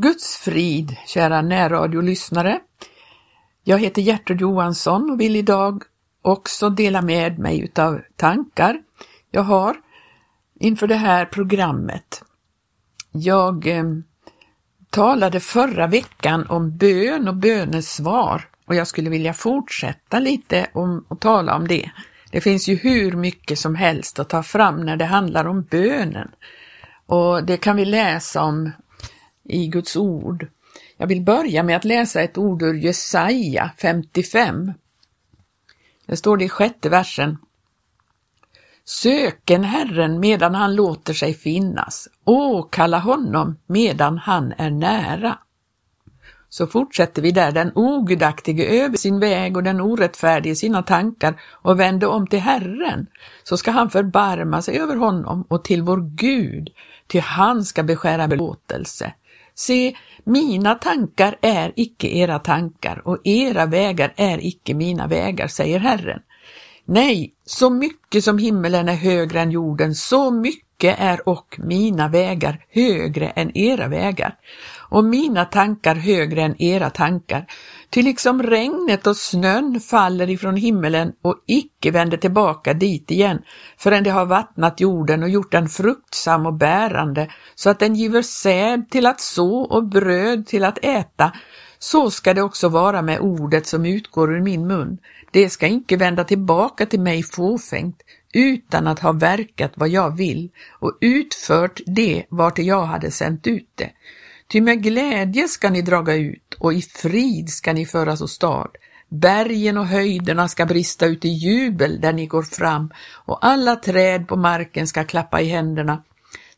Guds frid, kära närradiolyssnare. Jag heter Gertrud Johansson och vill idag också dela med mig utav tankar jag har inför det här programmet. Jag eh, talade förra veckan om bön och bönesvar och jag skulle vilja fortsätta lite om, och tala om det. Det finns ju hur mycket som helst att ta fram när det handlar om bönen. Och det kan vi läsa om i Guds ord. Jag vill börja med att läsa ett ord ur Jesaja 55. Det står det i sjätte versen. Söken Herren medan han låter sig finnas, åkalla honom medan han är nära. Så fortsätter vi där, den ogudaktige över sin väg och den orättfärdige sina tankar och vände om till Herren, så ska han förbarma sig över honom och till vår Gud, till han ska beskära belåtelse. Se, mina tankar är icke era tankar och era vägar är icke mina vägar, säger Herren. Nej, så mycket som himmelen är högre än jorden, så mycket är och mina vägar högre än era vägar och mina tankar högre än era tankar. Ty liksom regnet och snön faller ifrån himmelen och icke vänder tillbaka dit igen förrän det har vattnat jorden och gjort den fruktsam och bärande så att den giver säd till att så och bröd till att äta, så ska det också vara med ordet som utgår ur min mun. Det ska icke vända tillbaka till mig fåfängt, utan att ha verkat vad jag vill och utfört det vart jag hade sänt ut det. Ty med glädje ska ni draga ut och i frid ska ni föras åstad. Bergen och höjderna ska brista ut i jubel där ni går fram och alla träd på marken ska klappa i händerna.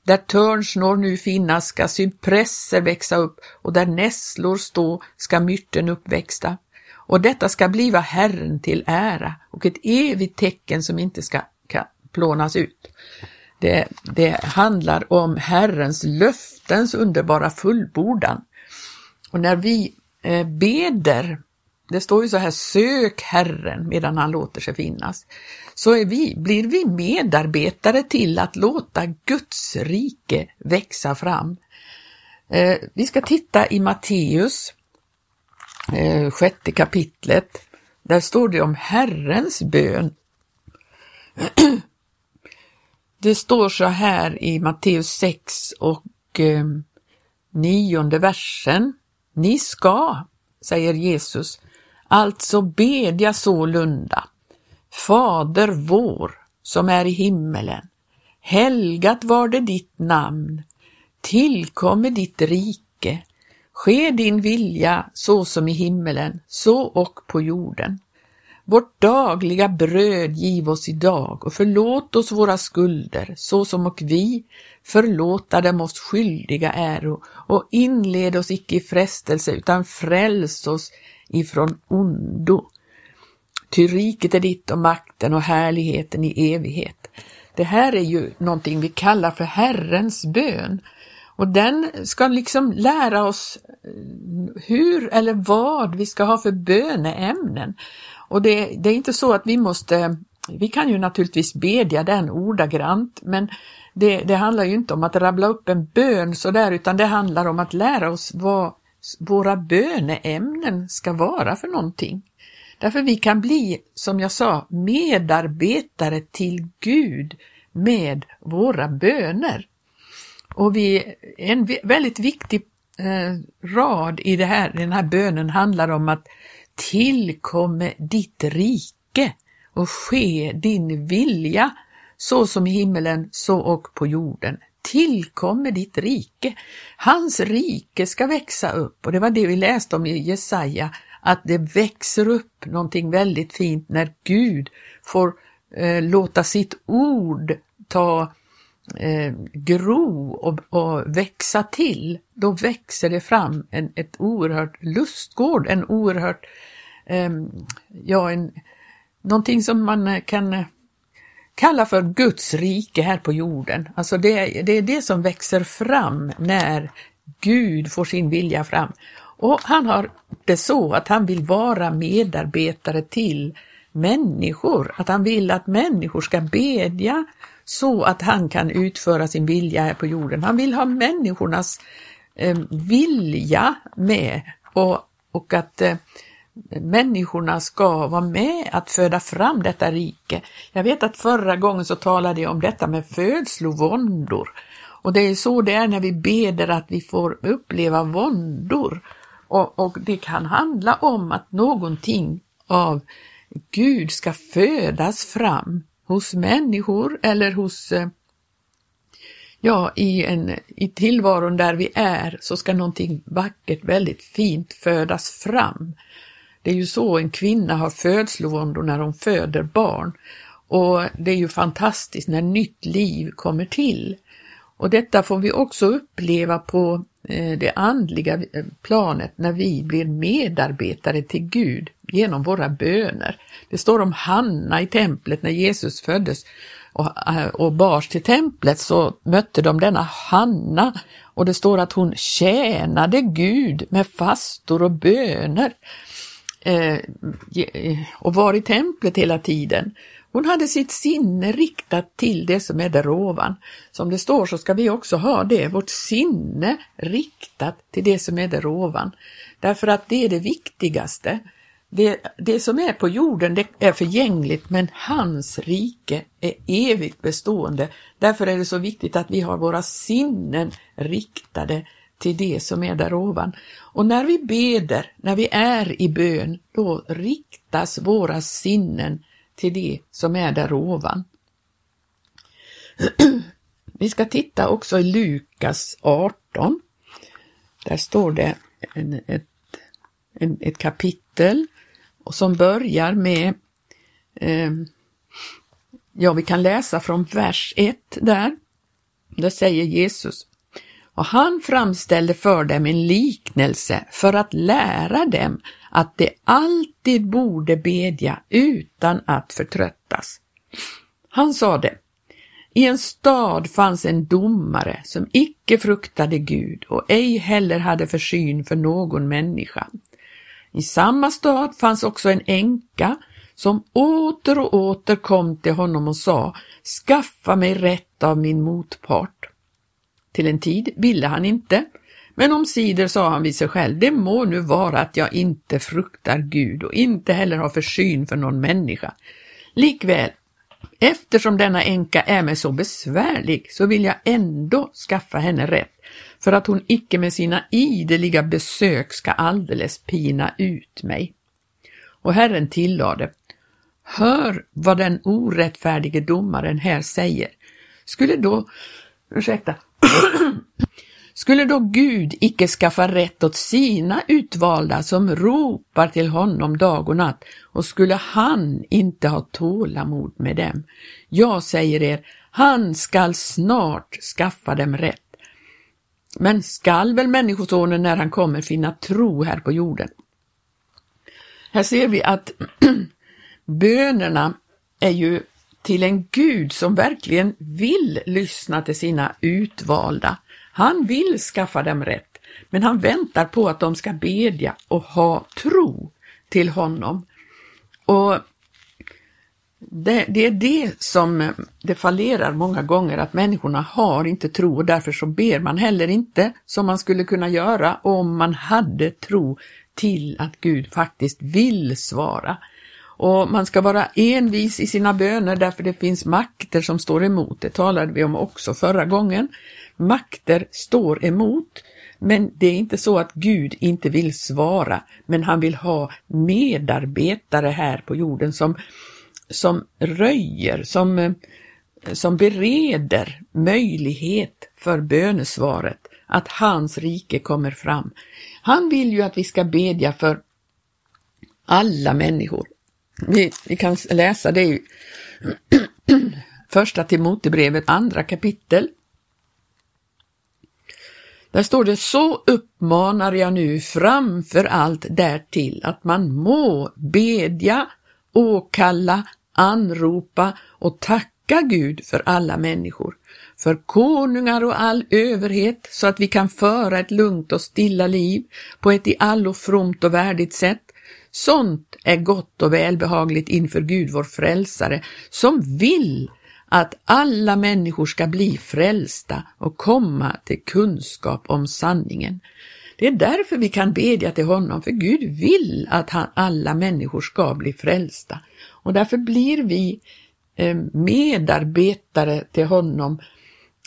Där törnsnår nu finnas ska cypresser växa upp och där nässlor stå ska myrten uppväxta. Och detta ska bliva Herren till ära och ett evigt tecken som inte ska plånas ut. Det, det handlar om Herrens löftens underbara fullbordan. Och när vi eh, beder, det står ju så här, sök Herren medan han låter sig finnas, så är vi, blir vi medarbetare till att låta Guds rike växa fram. Eh, vi ska titta i Matteus, eh, sjätte kapitlet. Där står det om Herrens bön. Det står så här i Matteus 6 och eh, nionde versen. Ni ska, säger Jesus, alltså bedja sålunda. Fader vår som är i himmelen. Helgat var det ditt namn. Tillkomme ditt rike. Ske din vilja så som i himmelen, så och på jorden. Vårt dagliga bröd giv oss idag och förlåt oss våra skulder så som och vi förlåta dem oss skyldiga äro och inled oss icke i frestelse utan fräls oss ifrån ondo. Ty riket är ditt och makten och härligheten i evighet. Det här är ju någonting vi kallar för Herrens bön. Och den ska liksom lära oss eh, hur eller vad vi ska ha för böneämnen. Och det, det, är inte så att vi måste, vi kan ju naturligtvis bedja den ordagrant, men det, det handlar ju inte om att rabbla upp en bön sådär, utan det handlar om att lära oss vad våra böneämnen ska vara för någonting. Därför vi kan bli, som jag sa, medarbetare till Gud med våra böner. Och vi, en väldigt viktig eh, rad i det här, den här bönen handlar om att tillkomme ditt rike och ske din vilja så som i himmelen så och på jorden. Tillkommer ditt rike. Hans rike ska växa upp och det var det vi läste om i Jesaja, att det växer upp någonting väldigt fint när Gud får eh, låta sitt ord ta eh, gro och, och, växa till. Då växer det fram en ett oerhört lustgård, en oerhört eh, ja, en, någonting som man eh, kan eh, kalla för Guds rike här på jorden. Alltså det, det är det som växer fram när Gud får sin vilja fram. Och han har det så att han vill vara medarbetare till människor, att han vill att människor ska bedja så att han kan utföra sin vilja här på jorden. Han vill ha människornas eh, vilja med och, och att eh, människorna ska vara med att föda fram detta rike. Jag vet att förra gången så talade jag om detta med födslovåndor. Och det är så det är när vi beder att vi får uppleva våndor. Och, och det kan handla om att någonting av Gud ska födas fram hos människor eller hos eh, ja, i, en, i tillvaron där vi är så ska någonting vackert, väldigt fint födas fram. Det är ju så en kvinna har födslovåndor när hon föder barn. Och det är ju fantastiskt när nytt liv kommer till. Och detta får vi också uppleva på Eh, det andliga eh, planet när vi blir medarbetare till Gud genom våra böner. Det står om Hanna i templet när Jesus föddes och, eh, och bars till templet så mötte de denna Hanna och det står att hon tjänade Gud med fastor och böner eh, och var i templet hela tiden. Hon hade sitt sinne riktat till det som är där ovan. Som det står så ska vi också ha det, vårt sinne riktat till det som är där ovan. Därför att det är det viktigaste. Det, det som är på jorden det är förgängligt men hans rike är evigt bestående. Därför är det så viktigt att vi har våra sinnen riktade till det som är där ovan. Och när vi beder, när vi är i bön, då riktas våra sinnen till det som är där ovan. Vi ska titta också i Lukas 18. Där står det en, ett, en, ett kapitel och som börjar med, eh, ja vi kan läsa från vers 1 där. Där säger Jesus, och han framställde för dem en liknelse för att lära dem att de alltid borde bedja utan att förtröttas. Han sade, i en stad fanns en domare som icke fruktade Gud och ej heller hade försyn för någon människa. I samma stad fanns också en änka som åter och åter kom till honom och sa, skaffa mig rätt av min motpart. Till en tid ville han inte, men omsider sa han vid sig själv, det må nu vara att jag inte fruktar Gud och inte heller har försyn för någon människa. Likväl, eftersom denna änka är mig så besvärlig så vill jag ändå skaffa henne rätt, för att hon icke med sina ideliga besök ska alldeles pina ut mig. Och Herren tillade, hör vad den orättfärdige domaren här säger. Skulle då, ursäkta, skulle då Gud icke skaffa rätt åt sina utvalda som ropar till honom dag och natt och skulle han inte ha tålamod med dem? Jag säger er, han skall snart skaffa dem rätt. Men skall väl Människosonen när han kommer finna tro här på jorden? Här ser vi att bönerna är ju till en Gud som verkligen vill lyssna till sina utvalda. Han vill skaffa dem rätt, men han väntar på att de ska bedja och ha tro till honom. Och det, det, är det som eh, det fallerar många gånger, att människorna har inte tro och därför så ber man heller inte som man skulle kunna göra om man hade tro till att Gud faktiskt vill svara. Och man ska vara envis i sina böner därför det finns makter som står emot. Det talade vi om också förra gången. Makter står emot, men det är inte så att Gud inte vill svara, men han vill ha medarbetare här på jorden som, som röjer, som, eh, som bereder möjlighet för bönesvaret, att hans rike kommer fram. Han vill ju att vi ska bedja för alla människor, vi, vi kan läsa det i första Timotebrevet, andra kapitel. Där står det, så uppmanar jag nu framför allt därtill att man må bedja, åkalla, anropa och tacka Gud för alla människor, för konungar och all överhet, så att vi kan föra ett lugnt och stilla liv på ett i allo fromt och värdigt sätt, Sånt är gott och välbehagligt inför Gud vår frälsare, som vill att alla människor ska bli frälsta och komma till kunskap om sanningen. Det är därför vi kan bedja till honom, för Gud vill att han, alla människor ska bli frälsta. Och därför blir vi eh, medarbetare till honom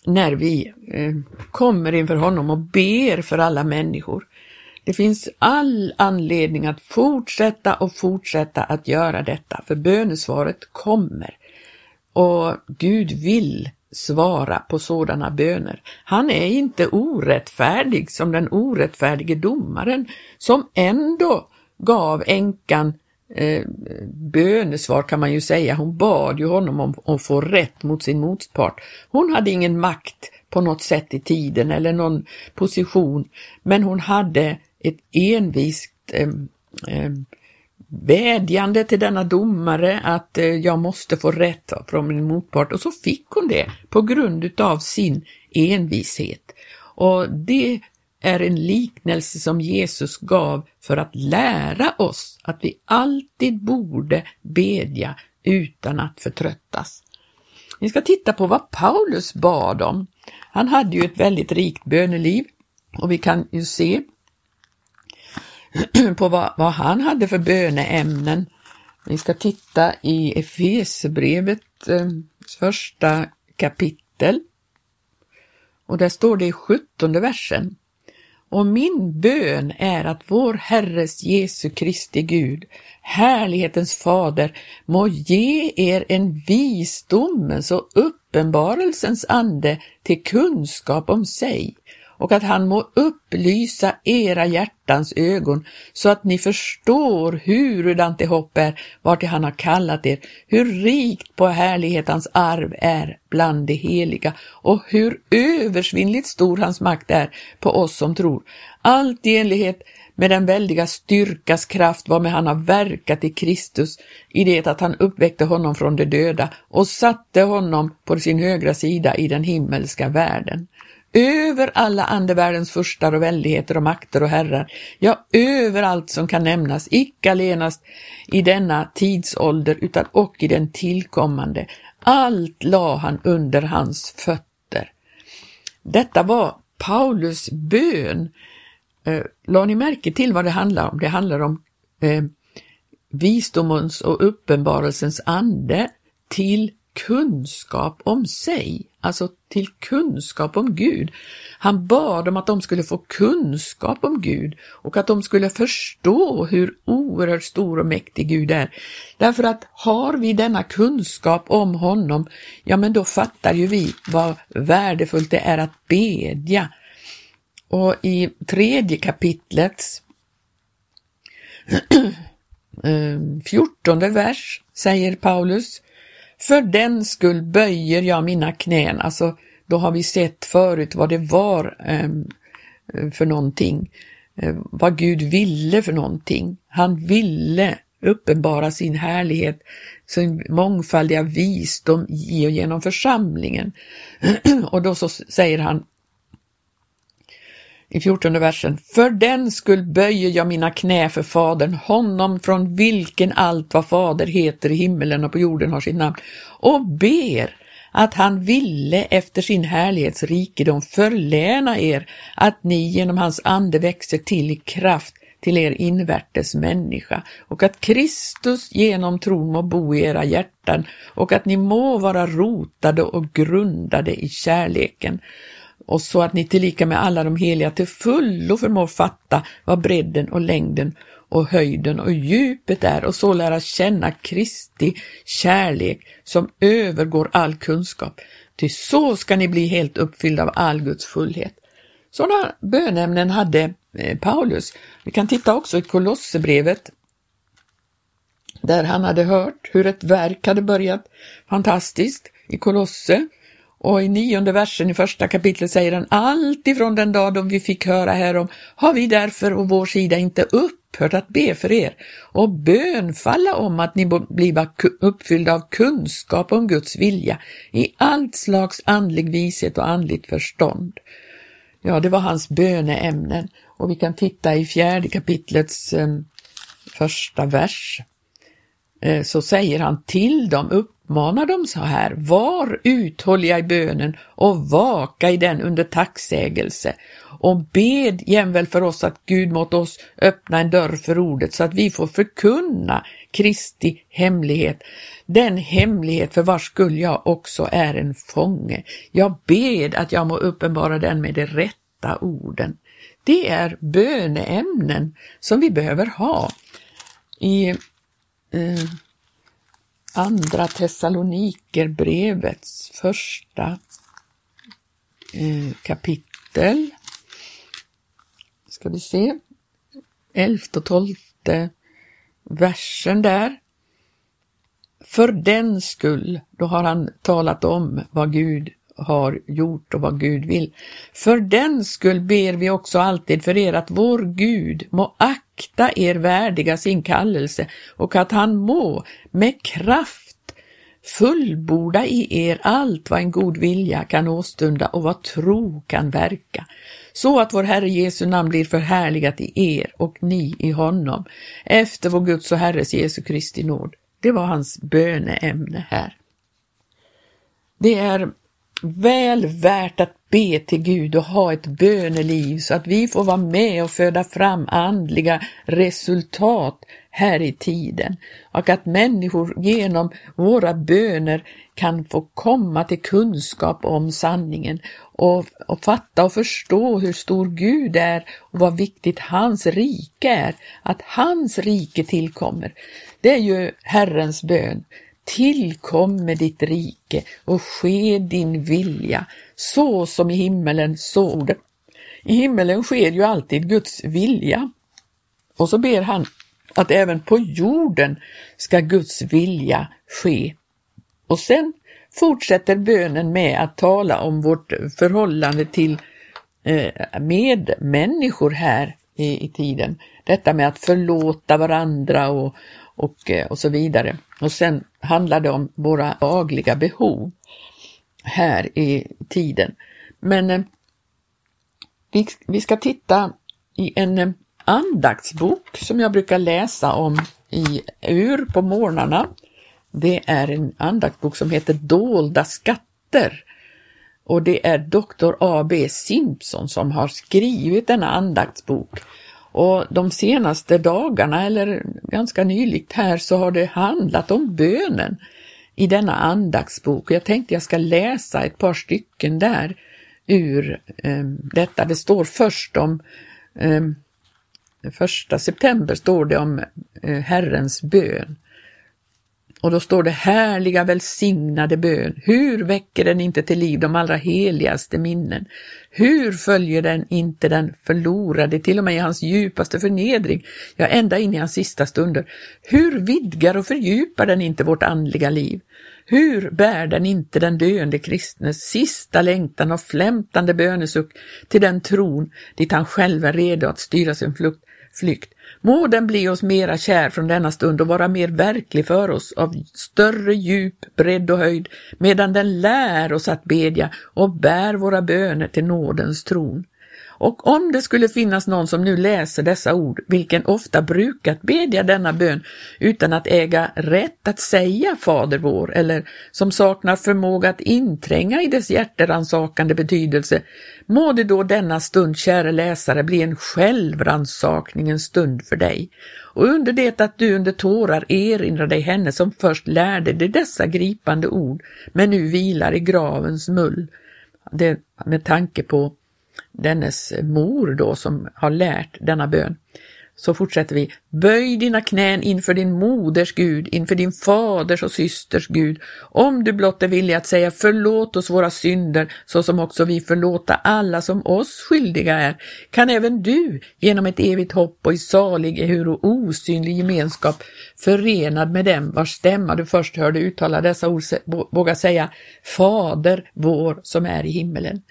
när vi eh, kommer inför honom och ber för alla människor. Det finns all anledning att fortsätta och fortsätta att göra detta, för bönesvaret kommer. Och Gud vill svara på sådana böner. Han är inte orättfärdig som den orättfärdige domaren som ändå gav änkan eh, bönesvar kan man ju säga. Hon bad ju honom om att få rätt mot sin motpart. Hon hade ingen makt på något sätt i tiden eller någon position, men hon hade ett envist eh, eh, vädjande till denna domare att eh, jag måste få rätt från min motpart och så fick hon det på grund utav sin envishet. Och det är en liknelse som Jesus gav för att lära oss att vi alltid borde bedja utan att förtröttas. Vi ska titta på vad Paulus bad om. Han hade ju ett väldigt rikt böneliv och vi kan ju se på vad, vad han hade för böneämnen. Vi ska titta i Efesbrevet eh, första kapitel. Och där står det i sjuttonde versen. Och min bön är att vår Herres Jesu Kristi Gud, härlighetens fader, må ge er en visdomens och uppenbarelsens ande till kunskap om sig och att han må upplysa era hjärtans ögon så att ni förstår hurudant det hopp är vartill han har kallat er, hur rikt på härlighet hans arv är bland de heliga och hur översvinnligt stor hans makt är på oss som tror. Allt i enlighet med den väldiga styrkas kraft varmed han har verkat i Kristus i det att han uppväckte honom från de döda och satte honom på sin högra sida i den himmelska världen över alla andevärldens furstar och väldigheter och makter och herrar, ja, över allt som kan nämnas, icke allenast i denna tidsålder utan och i den tillkommande. Allt la han under hans fötter. Detta var Paulus bön. Eh, la ni märke till vad det handlar om? Det handlar om eh, visdomens och uppenbarelsens ande till kunskap om sig, alltså till kunskap om Gud. Han bad om att de skulle få kunskap om Gud och att de skulle förstå hur oerhört stor och mäktig Gud är. Därför att har vi denna kunskap om honom, ja men då fattar ju vi vad värdefullt det är att bedja. Och i tredje kapitlets eh, fjortonde vers säger Paulus för den skull böjer jag mina knän. Alltså, då har vi sett förut vad det var eh, för någonting, eh, vad Gud ville för någonting. Han ville uppenbara sin härlighet, sin mångfaldiga visdom i och genom församlingen. och då så säger han i fjortonde versen. För den skull böjer jag mina knä för Fadern, honom från vilken allt vad Fader heter i himmelen och på jorden har sitt namn, och ber att han ville efter sin härlighetsrikedom förläna er att ni genom hans ande växer till i kraft till er invärtes människa och att Kristus genom tron må bo i era hjärtan och att ni må vara rotade och grundade i kärleken och så att ni tillika med alla de heliga till fullo förmår fatta vad bredden och längden och höjden och djupet är och så lära känna Kristi kärlek som övergår all kunskap. Ty så ska ni bli helt uppfyllda av all Guds fullhet. Sådana bönämnen hade eh, Paulus. Vi kan titta också i Kolosserbrevet där han hade hört hur ett verk hade börjat fantastiskt i Kolosse och i nionde versen i första kapitlet säger han, allt ifrån den dag då vi fick höra härom har vi därför å vår sida inte upphört att be för er och bönfalla om att ni blir uppfyllda av kunskap om Guds vilja i allt slags andlig vishet och andligt förstånd. Ja, det var hans böneämnen och vi kan titta i fjärde kapitlets eh, första vers. Eh, så säger han till dem upp uppmanar de så här, var uthålliga i bönen och vaka i den under tacksägelse och bed jämväl för oss att Gud måtte oss öppna en dörr för ordet så att vi får förkunna Kristi hemlighet, den hemlighet för vars skull jag också är en fånge. Jag bed att jag må uppenbara den med de rätta orden. Det är böneämnen som vi behöver ha. I eh, Andra Thessalonikerbrevets första eh, kapitel ska vi se, elfte och tolfte versen där. För den skull, då har han talat om vad Gud har gjort och vad Gud vill. För den skull ber vi också alltid för er att vår Gud må akta er värdiga sin kallelse och att han må med kraft fullborda i er allt vad en god vilja kan åstunda och vad tro kan verka, så att vår Herre Jesu namn blir förhärligat i er och ni i honom, efter vår Guds och Herres Jesu Kristi nåd. Det var hans böneämne här. Det är väl värt att be till Gud och ha ett böneliv så att vi får vara med och föda fram andliga resultat här i tiden och att människor genom våra böner kan få komma till kunskap om sanningen och, och fatta och förstå hur stor Gud är och vad viktigt hans rike är, att hans rike tillkommer. Det är ju Herrens bön. Tillkomme ditt rike och ske din vilja, så som i himmelen så I himmelen sker ju alltid Guds vilja. Och så ber han att även på jorden ska Guds vilja ske. Och sen fortsätter bönen med att tala om vårt förhållande till eh, medmänniskor här i, tiden. Detta med att förlåta varandra och, och, och så vidare. Och sen handlar det om våra dagliga behov här i tiden. Men eh, vi, vi ska titta i en eh, andaktsbok som jag brukar läsa om i ur på morgnarna. Det är en andaktsbok som heter Dolda skatter och det är doktor A.B. Simpson som har skrivit denna andaktsbok. Och de senaste dagarna, eller ganska nyligt här, så har det handlat om bönen i denna andaktsbok. Jag tänkte jag ska läsa ett par stycken där ur eh, detta. Det står först om eh, första september står det om eh, Herrens bön. Och då står det härliga välsignade bön. Hur väcker den inte till liv de allra heligaste minnen? Hur följer den inte den förlorade till och med i hans djupaste förnedring, ja ända in i hans sista stunder? Hur vidgar och fördjupar den inte vårt andliga liv? Hur bär den inte den döende kristnes sista längtan och flämtande bönesuck till den tron dit han själv är redo att styra sin flykt? Må den bli oss mera kär från denna stund och vara mer verklig för oss av större djup, bredd och höjd, medan den lär oss att bedja och bär våra böner till nådens tron. Och om det skulle finnas någon som nu läser dessa ord, vilken ofta brukat bedja denna bön utan att äga rätt att säga Fader vår, eller som saknar förmåga att intränga i dess hjärteransakande betydelse, må det då denna stund, käre läsare, bli en självransakningens stund för dig. Och under det att du under tårar erinrar dig henne som först lärde dig dessa gripande ord, men nu vilar i gravens mull, det med tanke på dennes mor då som har lärt denna bön. Så fortsätter vi. Böj dina knän inför din moders Gud, inför din faders och systers Gud, om du blott är villig att säga förlåt oss våra synder, så som också vi förlåta alla som oss skyldiga är, kan även du genom ett evigt hopp och i salig, ehuru osynlig gemenskap förenad med dem vars stämma du först hörde uttala dessa ord, våga säga Fader vår som är i himmelen.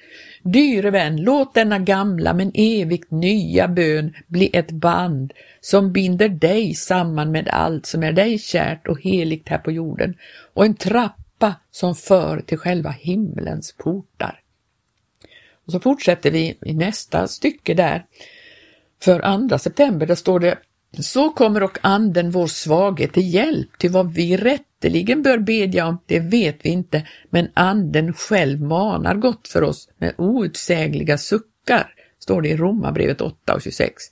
Dyre vän, låt denna gamla men evigt nya bön bli ett band som binder dig samman med allt som är dig kärt och heligt här på jorden och en trappa som för till själva himlens portar. Och så fortsätter vi i nästa stycke där. För andra september, där står det Så kommer och anden vår svaghet till hjälp, till vad vi rätteligen bör bedja om, det vet vi inte, men anden själv manar gott för oss med outsägliga suckar, står det i Romarbrevet 8 och 26.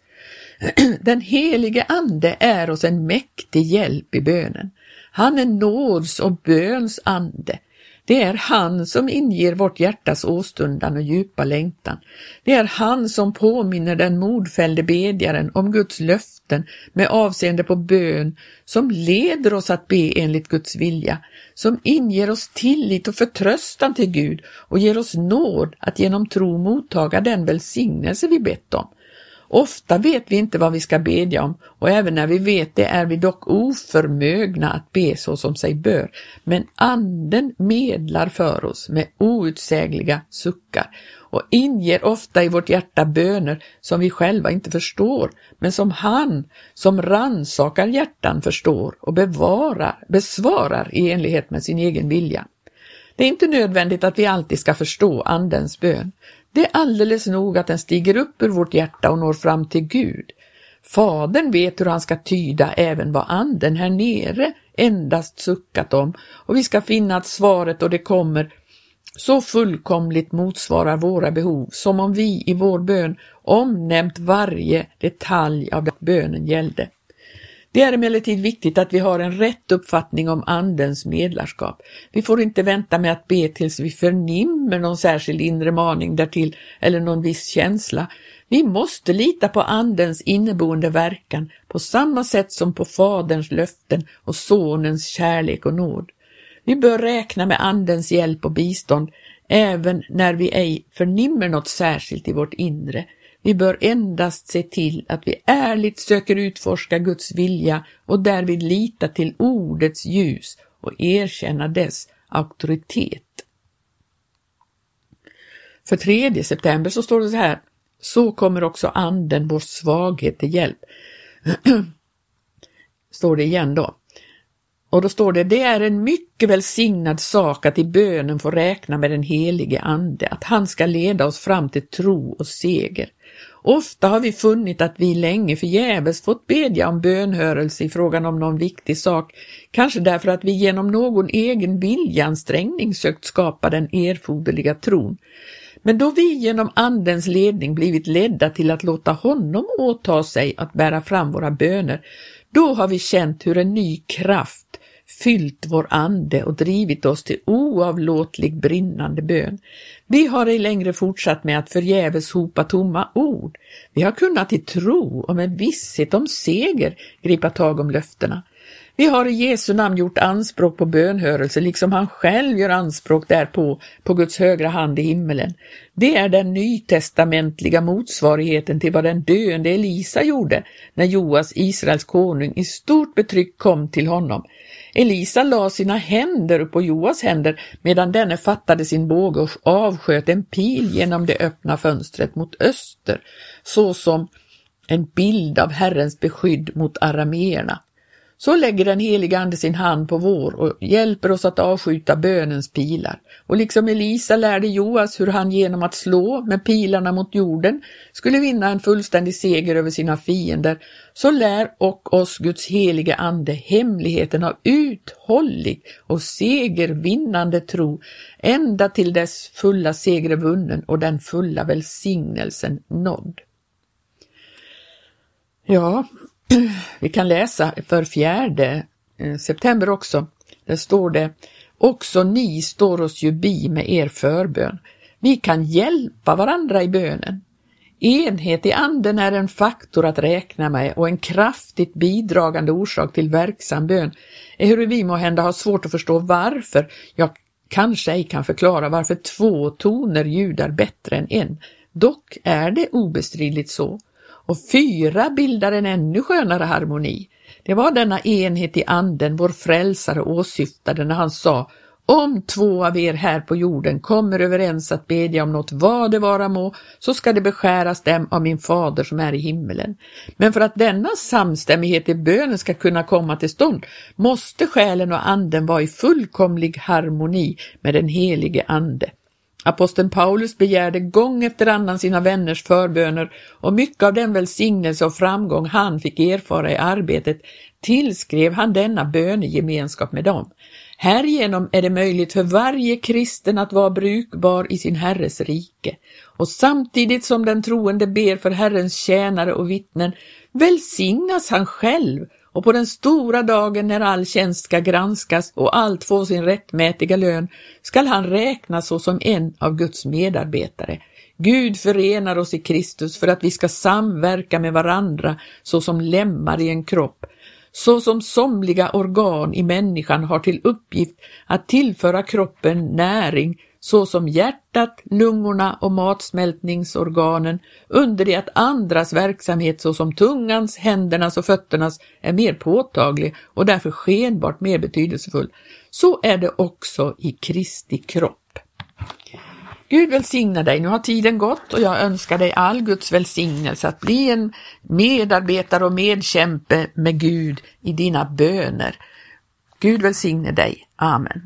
Den helige ande är oss en mäktig hjälp i bönen. Han är nåds och böns ande. Det är han som inger vårt hjärtas åstundan och djupa längtan. Det är han som påminner den modfällde bedjaren om Guds löften med avseende på bön, som leder oss att be enligt Guds vilja, som inger oss tillit och förtröstan till Gud och ger oss nåd att genom tro mottaga den välsignelse vi bett om. Ofta vet vi inte vad vi ska bedja om och även när vi vet det är vi dock oförmögna att be så som sig bör. Men Anden medlar för oss med outsägliga suckar och inger ofta i vårt hjärta böner som vi själva inte förstår, men som han som ransakar hjärtan förstår och bevarar, besvarar i enlighet med sin egen vilja. Det är inte nödvändigt att vi alltid ska förstå Andens bön. Det är alldeles nog att den stiger upp ur vårt hjärta och når fram till Gud. Fadern vet hur han ska tyda även vad anden här nere endast suckat om och vi ska finna att svaret och det kommer så fullkomligt motsvarar våra behov som om vi i vår bön omnämnt varje detalj av det bönen gällde. Det är emellertid viktigt att vi har en rätt uppfattning om Andens medlarskap. Vi får inte vänta med att be tills vi förnimmer någon särskild inre maning därtill eller någon viss känsla. Vi måste lita på Andens inneboende verkan på samma sätt som på Faderns löften och Sonens kärlek och nåd. Vi bör räkna med Andens hjälp och bistånd även när vi ej förnimmer något särskilt i vårt inre. Vi bör endast se till att vi ärligt söker utforska Guds vilja och därvid lita till ordets ljus och erkänna dess auktoritet. För 3 september så står det så här, så kommer också anden vår svaghet till hjälp. står det igen då. Och då står det, det är en mycket välsignad sak att i bönen få räkna med den helige Ande, att han ska leda oss fram till tro och seger. Ofta har vi funnit att vi länge förgäves fått bedja om bönhörelse i frågan om någon viktig sak, kanske därför att vi genom någon egen viljansträngning sökt skapa den erforderliga tron. Men då vi genom Andens ledning blivit ledda till att låta honom åta sig att bära fram våra böner, då har vi känt hur en ny kraft fyllt vår ande och drivit oss till oavlåtlig brinnande bön. Vi har ej längre fortsatt med att förgäves hopa tomma ord. Vi har kunnat i tro och med visshet om seger gripa tag om löftena. Vi har i Jesu namn gjort anspråk på bönhörelse, liksom han själv gör anspråk därpå på Guds högra hand i himmelen. Det är den nytestamentliga motsvarigheten till vad den döende Elisa gjorde när Joas, Israels konung, i stort betryck kom till honom. Elisa la sina händer upp på Joas händer medan denne fattade sin båge och avsköt en pil genom det öppna fönstret mot öster, såsom en bild av Herrens beskydd mot arameerna. Så lägger den helige Ande sin hand på vår och hjälper oss att avskjuta bönens pilar. Och liksom Elisa lärde Joas hur han genom att slå med pilarna mot jorden skulle vinna en fullständig seger över sina fiender, så lär och oss Guds helige Ande hemligheten av uthållig och segervinnande tro ända till dess fulla seger är vunnen och den fulla välsignelsen nådd. Ja, vi kan läsa för fjärde eh, september också. Där står det Också ni står oss ju bi med er förbön. Vi kan hjälpa varandra i bönen. Enhet i anden är en faktor att räkna med och en kraftigt bidragande orsak till verksam bön, ehuru vi må hända har svårt att förstå varför, jag kanske ej kan förklara varför två toner ljudar bättre än en. Dock är det obestridligt så och fyra bildar en ännu skönare harmoni. Det var denna enhet i anden vår frälsare åsyftade när han sa om två av er här på jorden kommer överens att bedja om något vad det vara må, så ska det beskäras dem av min fader som är i himmelen. Men för att denna samstämmighet i bönen ska kunna komma till stånd måste själen och anden vara i fullkomlig harmoni med den helige ande. Aposteln Paulus begärde gång efter annan sina vänners förböner och mycket av den välsignelse och framgång han fick erfara i arbetet tillskrev han denna bönegemenskap med dem. Härigenom är det möjligt för varje kristen att vara brukbar i sin Herres rike och samtidigt som den troende ber för Herrens tjänare och vittnen välsignas han själv och på den stora dagen när all tjänst ska granskas och allt få sin rättmätiga lön skall han räknas såsom en av Guds medarbetare. Gud förenar oss i Kristus för att vi ska samverka med varandra såsom lemmar i en kropp så som somliga organ i människan har till uppgift att tillföra kroppen näring såsom hjärtat, lungorna och matsmältningsorganen, under det att andras verksamhet såsom tungans, händernas och fötternas är mer påtaglig och därför skenbart mer betydelsefull, så är det också i Kristi kropp. Gud välsigna dig. Nu har tiden gått och jag önskar dig all Guds välsignelse att bli en medarbetare och medkämpe med Gud i dina böner. Gud välsigne dig. Amen.